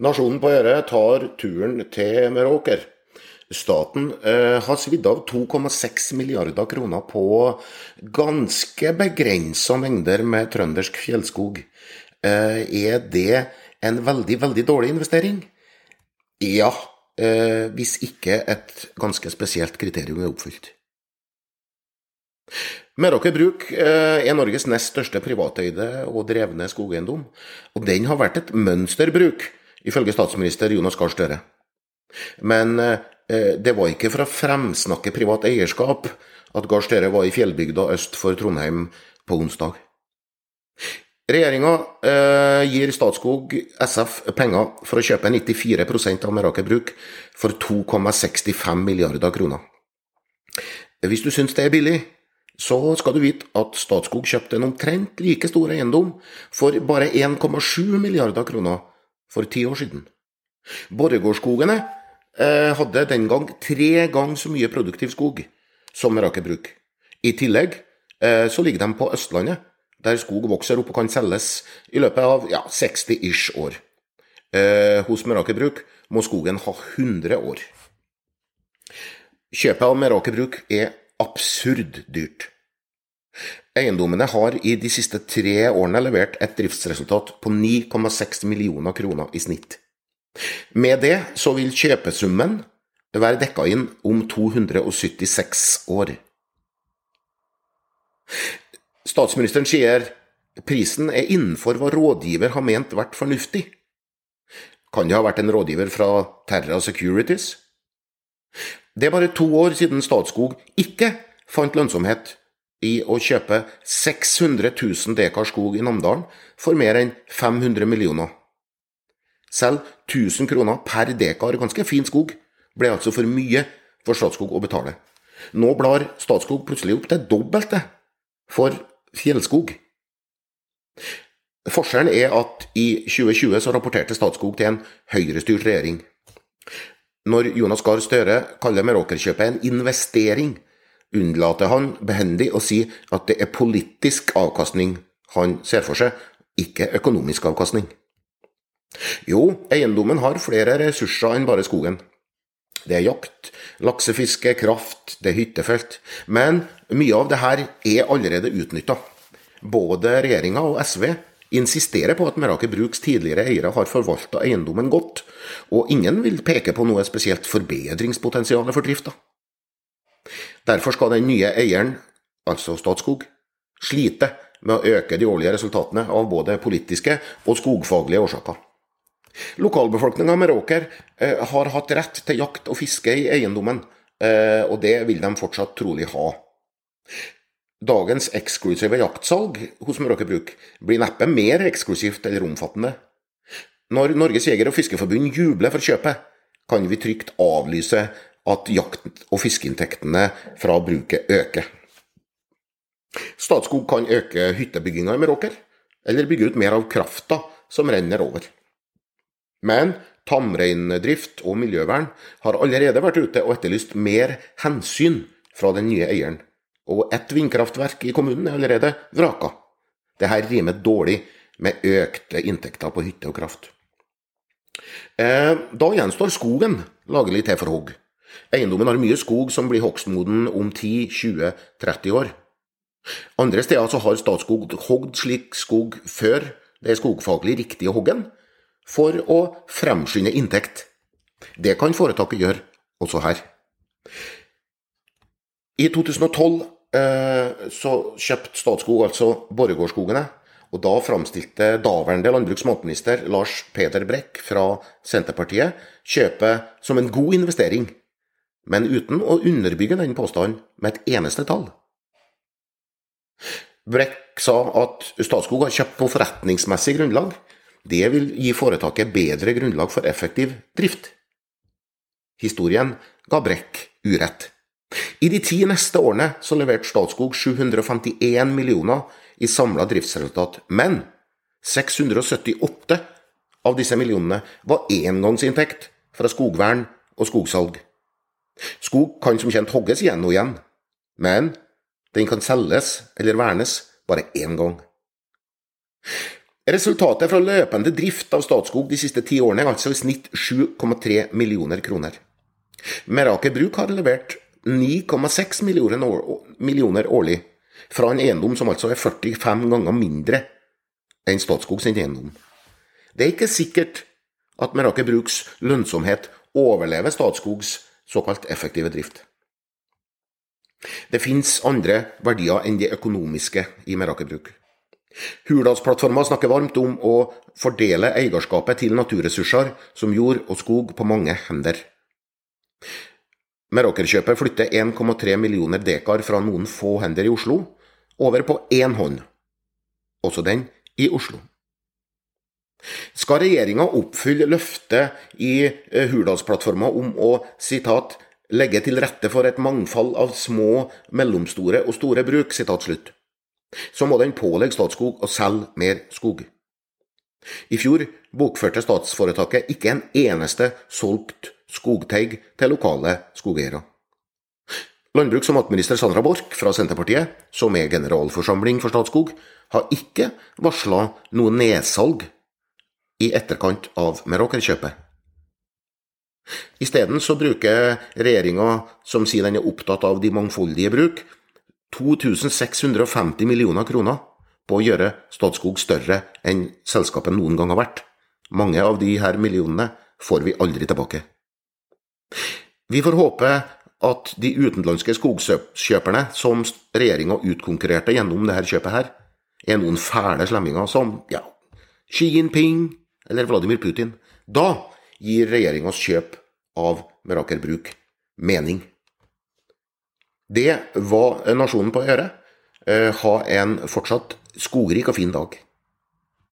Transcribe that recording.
Nasjonen på Øre tar turen til Meråker. Staten eh, har svidd av 2,6 milliarder kroner på ganske begrensa mengder med trøndersk fjellskog. Eh, er det en veldig, veldig dårlig investering? Ja, eh, hvis ikke et ganske spesielt kriterium er oppfylt. Meråker Bruk eh, er Norges nest største privateide og drevne skogeiendom, og den har vært et mønsterbruk, ifølge statsminister Jonas Gahr Støre. Men eh, det var ikke for å fremsnakke privat eierskap at Gahr Støre var i fjellbygda øst for Trondheim på onsdag. Regjeringa eh, gir Statskog SF penger for å kjøpe 94% av Meraker Bruk for 2,65 milliarder kroner. Hvis du syns det er billig, så skal du vite at Statskog kjøpte en omtrent like stor eiendom for bare 1,7 milliarder kroner for ti år siden. Borregaardskogene eh, hadde den gang tre ganger så mye produktiv skog som Meraker Bruk. I tillegg eh, så ligger de på Østlandet, der skog vokser opp og kan selges i løpet av ja, 60 ish år. Eh, hos Meraker Bruk må skogen ha 100 år. Kjøpet av Meraker Bruk er absurd dyrt. Eiendommene har i de siste tre årene levert et driftsresultat på 9,6 millioner kroner i snitt. Med det så vil kjøpesummen være dekka inn om 276 år. Statsministeren sier prisen er innenfor hva rådgiver har ment vært fornuftig. Kan det ha vært en rådgiver fra Terra Securities? Det er bare to år siden Statskog ikke fant lønnsomhet i å kjøpe 600 000 dekar skog i Namdalen for mer enn 500 millioner. Selv 1000 kroner per dekar ganske fin skog ble altså for mye for Statskog å betale. Nå blar Statskog plutselig opp det dobbelte for fjellskog. Forskjellen er at i 2020 så rapporterte Statskog til en høyrestyrt regjering. Når Jonas Gahr Støre kaller Meråkerkjøpet en investering, unnlater han behendig å si at det er politisk avkastning han ser for seg, ikke økonomisk avkastning. Jo, eiendommen har flere ressurser enn bare skogen. Det er jakt, laksefiske, kraft, det er hyttefelt. Men mye av det her er allerede utnytta. Både regjeringa og SV insisterer på at Meraker Bruks tidligere eiere har forvalta eiendommen godt, og ingen vil peke på noe spesielt forbedringspotensial for drifta. Derfor skal den nye eieren, altså Statskog, slite med å øke de årlige resultatene av både politiske og skogfaglige årsaker. Lokalbefolkninga Meråker eh, har hatt rett til jakt og fiske i eiendommen, eh, og det vil de fortsatt trolig ha. Dagens eksklusive jaktsalg hos Meråker Bruk blir neppe mer eksklusivt eller omfattende. Når Norges jeger- og fiskeforbund jubler for kjøpet, kan vi trygt avlyse at jakt- og fiskeinntektene fra bruket øker. Statskog kan øke hyttebygginga i Meråker, eller bygge ut mer av krafta som renner over. Men tamreindrift og miljøvern har allerede vært ute og etterlyst mer hensyn fra den nye eieren, og ett vindkraftverk i kommunen er allerede vraka. Dette rimer dårlig med økte inntekter på hytte og kraft. Eh, da gjenstår skogen lagelig til for hogg. Eiendommen har mye skog som blir hogstmoden om 10-20-30 år. Andre steder har Statskog hogd slik skog før det er skogfaglig riktig å hogge den, for å fremskynde inntekt. Det kan foretaket gjøre også her. I 2012 eh, så kjøpte Statskog altså Borregaardskogene, og da framstilte daværende landbruks- og matminister Lars Peder Brekk fra Senterpartiet kjøpet som en god investering men uten å underbygge den påstanden med et eneste tall. Brekk sa at Statskog har kjøpt på forretningsmessig grunnlag. Det vil gi foretaket bedre grunnlag for effektiv drift. Historien ga Brekk urett. I de ti neste årene så leverte Statskog 751 millioner i samla driftsresultat, men 678 av disse millionene var engangsinntekt fra skogvern og skogsalg. Skog kan som kjent hogges igjen og igjen, men den kan selges eller vernes bare én gang. Resultatet fra løpende drift av Statskog de siste ti årene er altså i snitt 7,3 millioner kroner. Meraker Bruk har levert 9,6 millioner årlig fra en eiendom som altså er 45 ganger mindre enn Statskog sin eiendom. Det er ikke sikkert at Meraker Bruks lønnsomhet overlever Statskogs såkalt effektive drift. Det finnes andre verdier enn de økonomiske i Meraker Bruk. Hurdalsplattforma snakker varmt om å fordele eierskapet til naturressurser som jord og skog på mange hender. Merakerkjøpet flytter 1,3 millioner dekar fra noen få hender i Oslo over på én hånd, også den i Oslo. Skal regjeringa oppfylle løftet i eh, Hurdalsplattforma om å citat, legge til rette for et mangfold av små, mellomstore og store bruk, citat slutt, så må den pålegge Statskog å selge mer skog. I fjor bokførte statsforetaket ikke en eneste solgt skogteig til lokale skogeiere. Landbruks- og matminister Sandra Borch fra Senterpartiet, som er generalforsamling for Statskog, har ikke varsla noe nedsalg i etterkant av Meråker-kjøpet. Isteden så bruker regjeringa, som sier den er opptatt av de mangfoldige bruk, 2650 millioner kroner på å gjøre Statskog større enn selskapet noen gang har vært. Mange av de her millionene får vi aldri tilbake. Vi får håpe at de utenlandske skogkjøperne som regjeringa utkonkurrerte gjennom dette kjøpet her, er noen fæle slemminger som ja, Xi Jinping eller Vladimir Putin. Da gir regjeringas kjøp av Meraker Bruk mening. Det var nasjonen på å gjøre. Eh, ha en fortsatt skogrik og fin dag.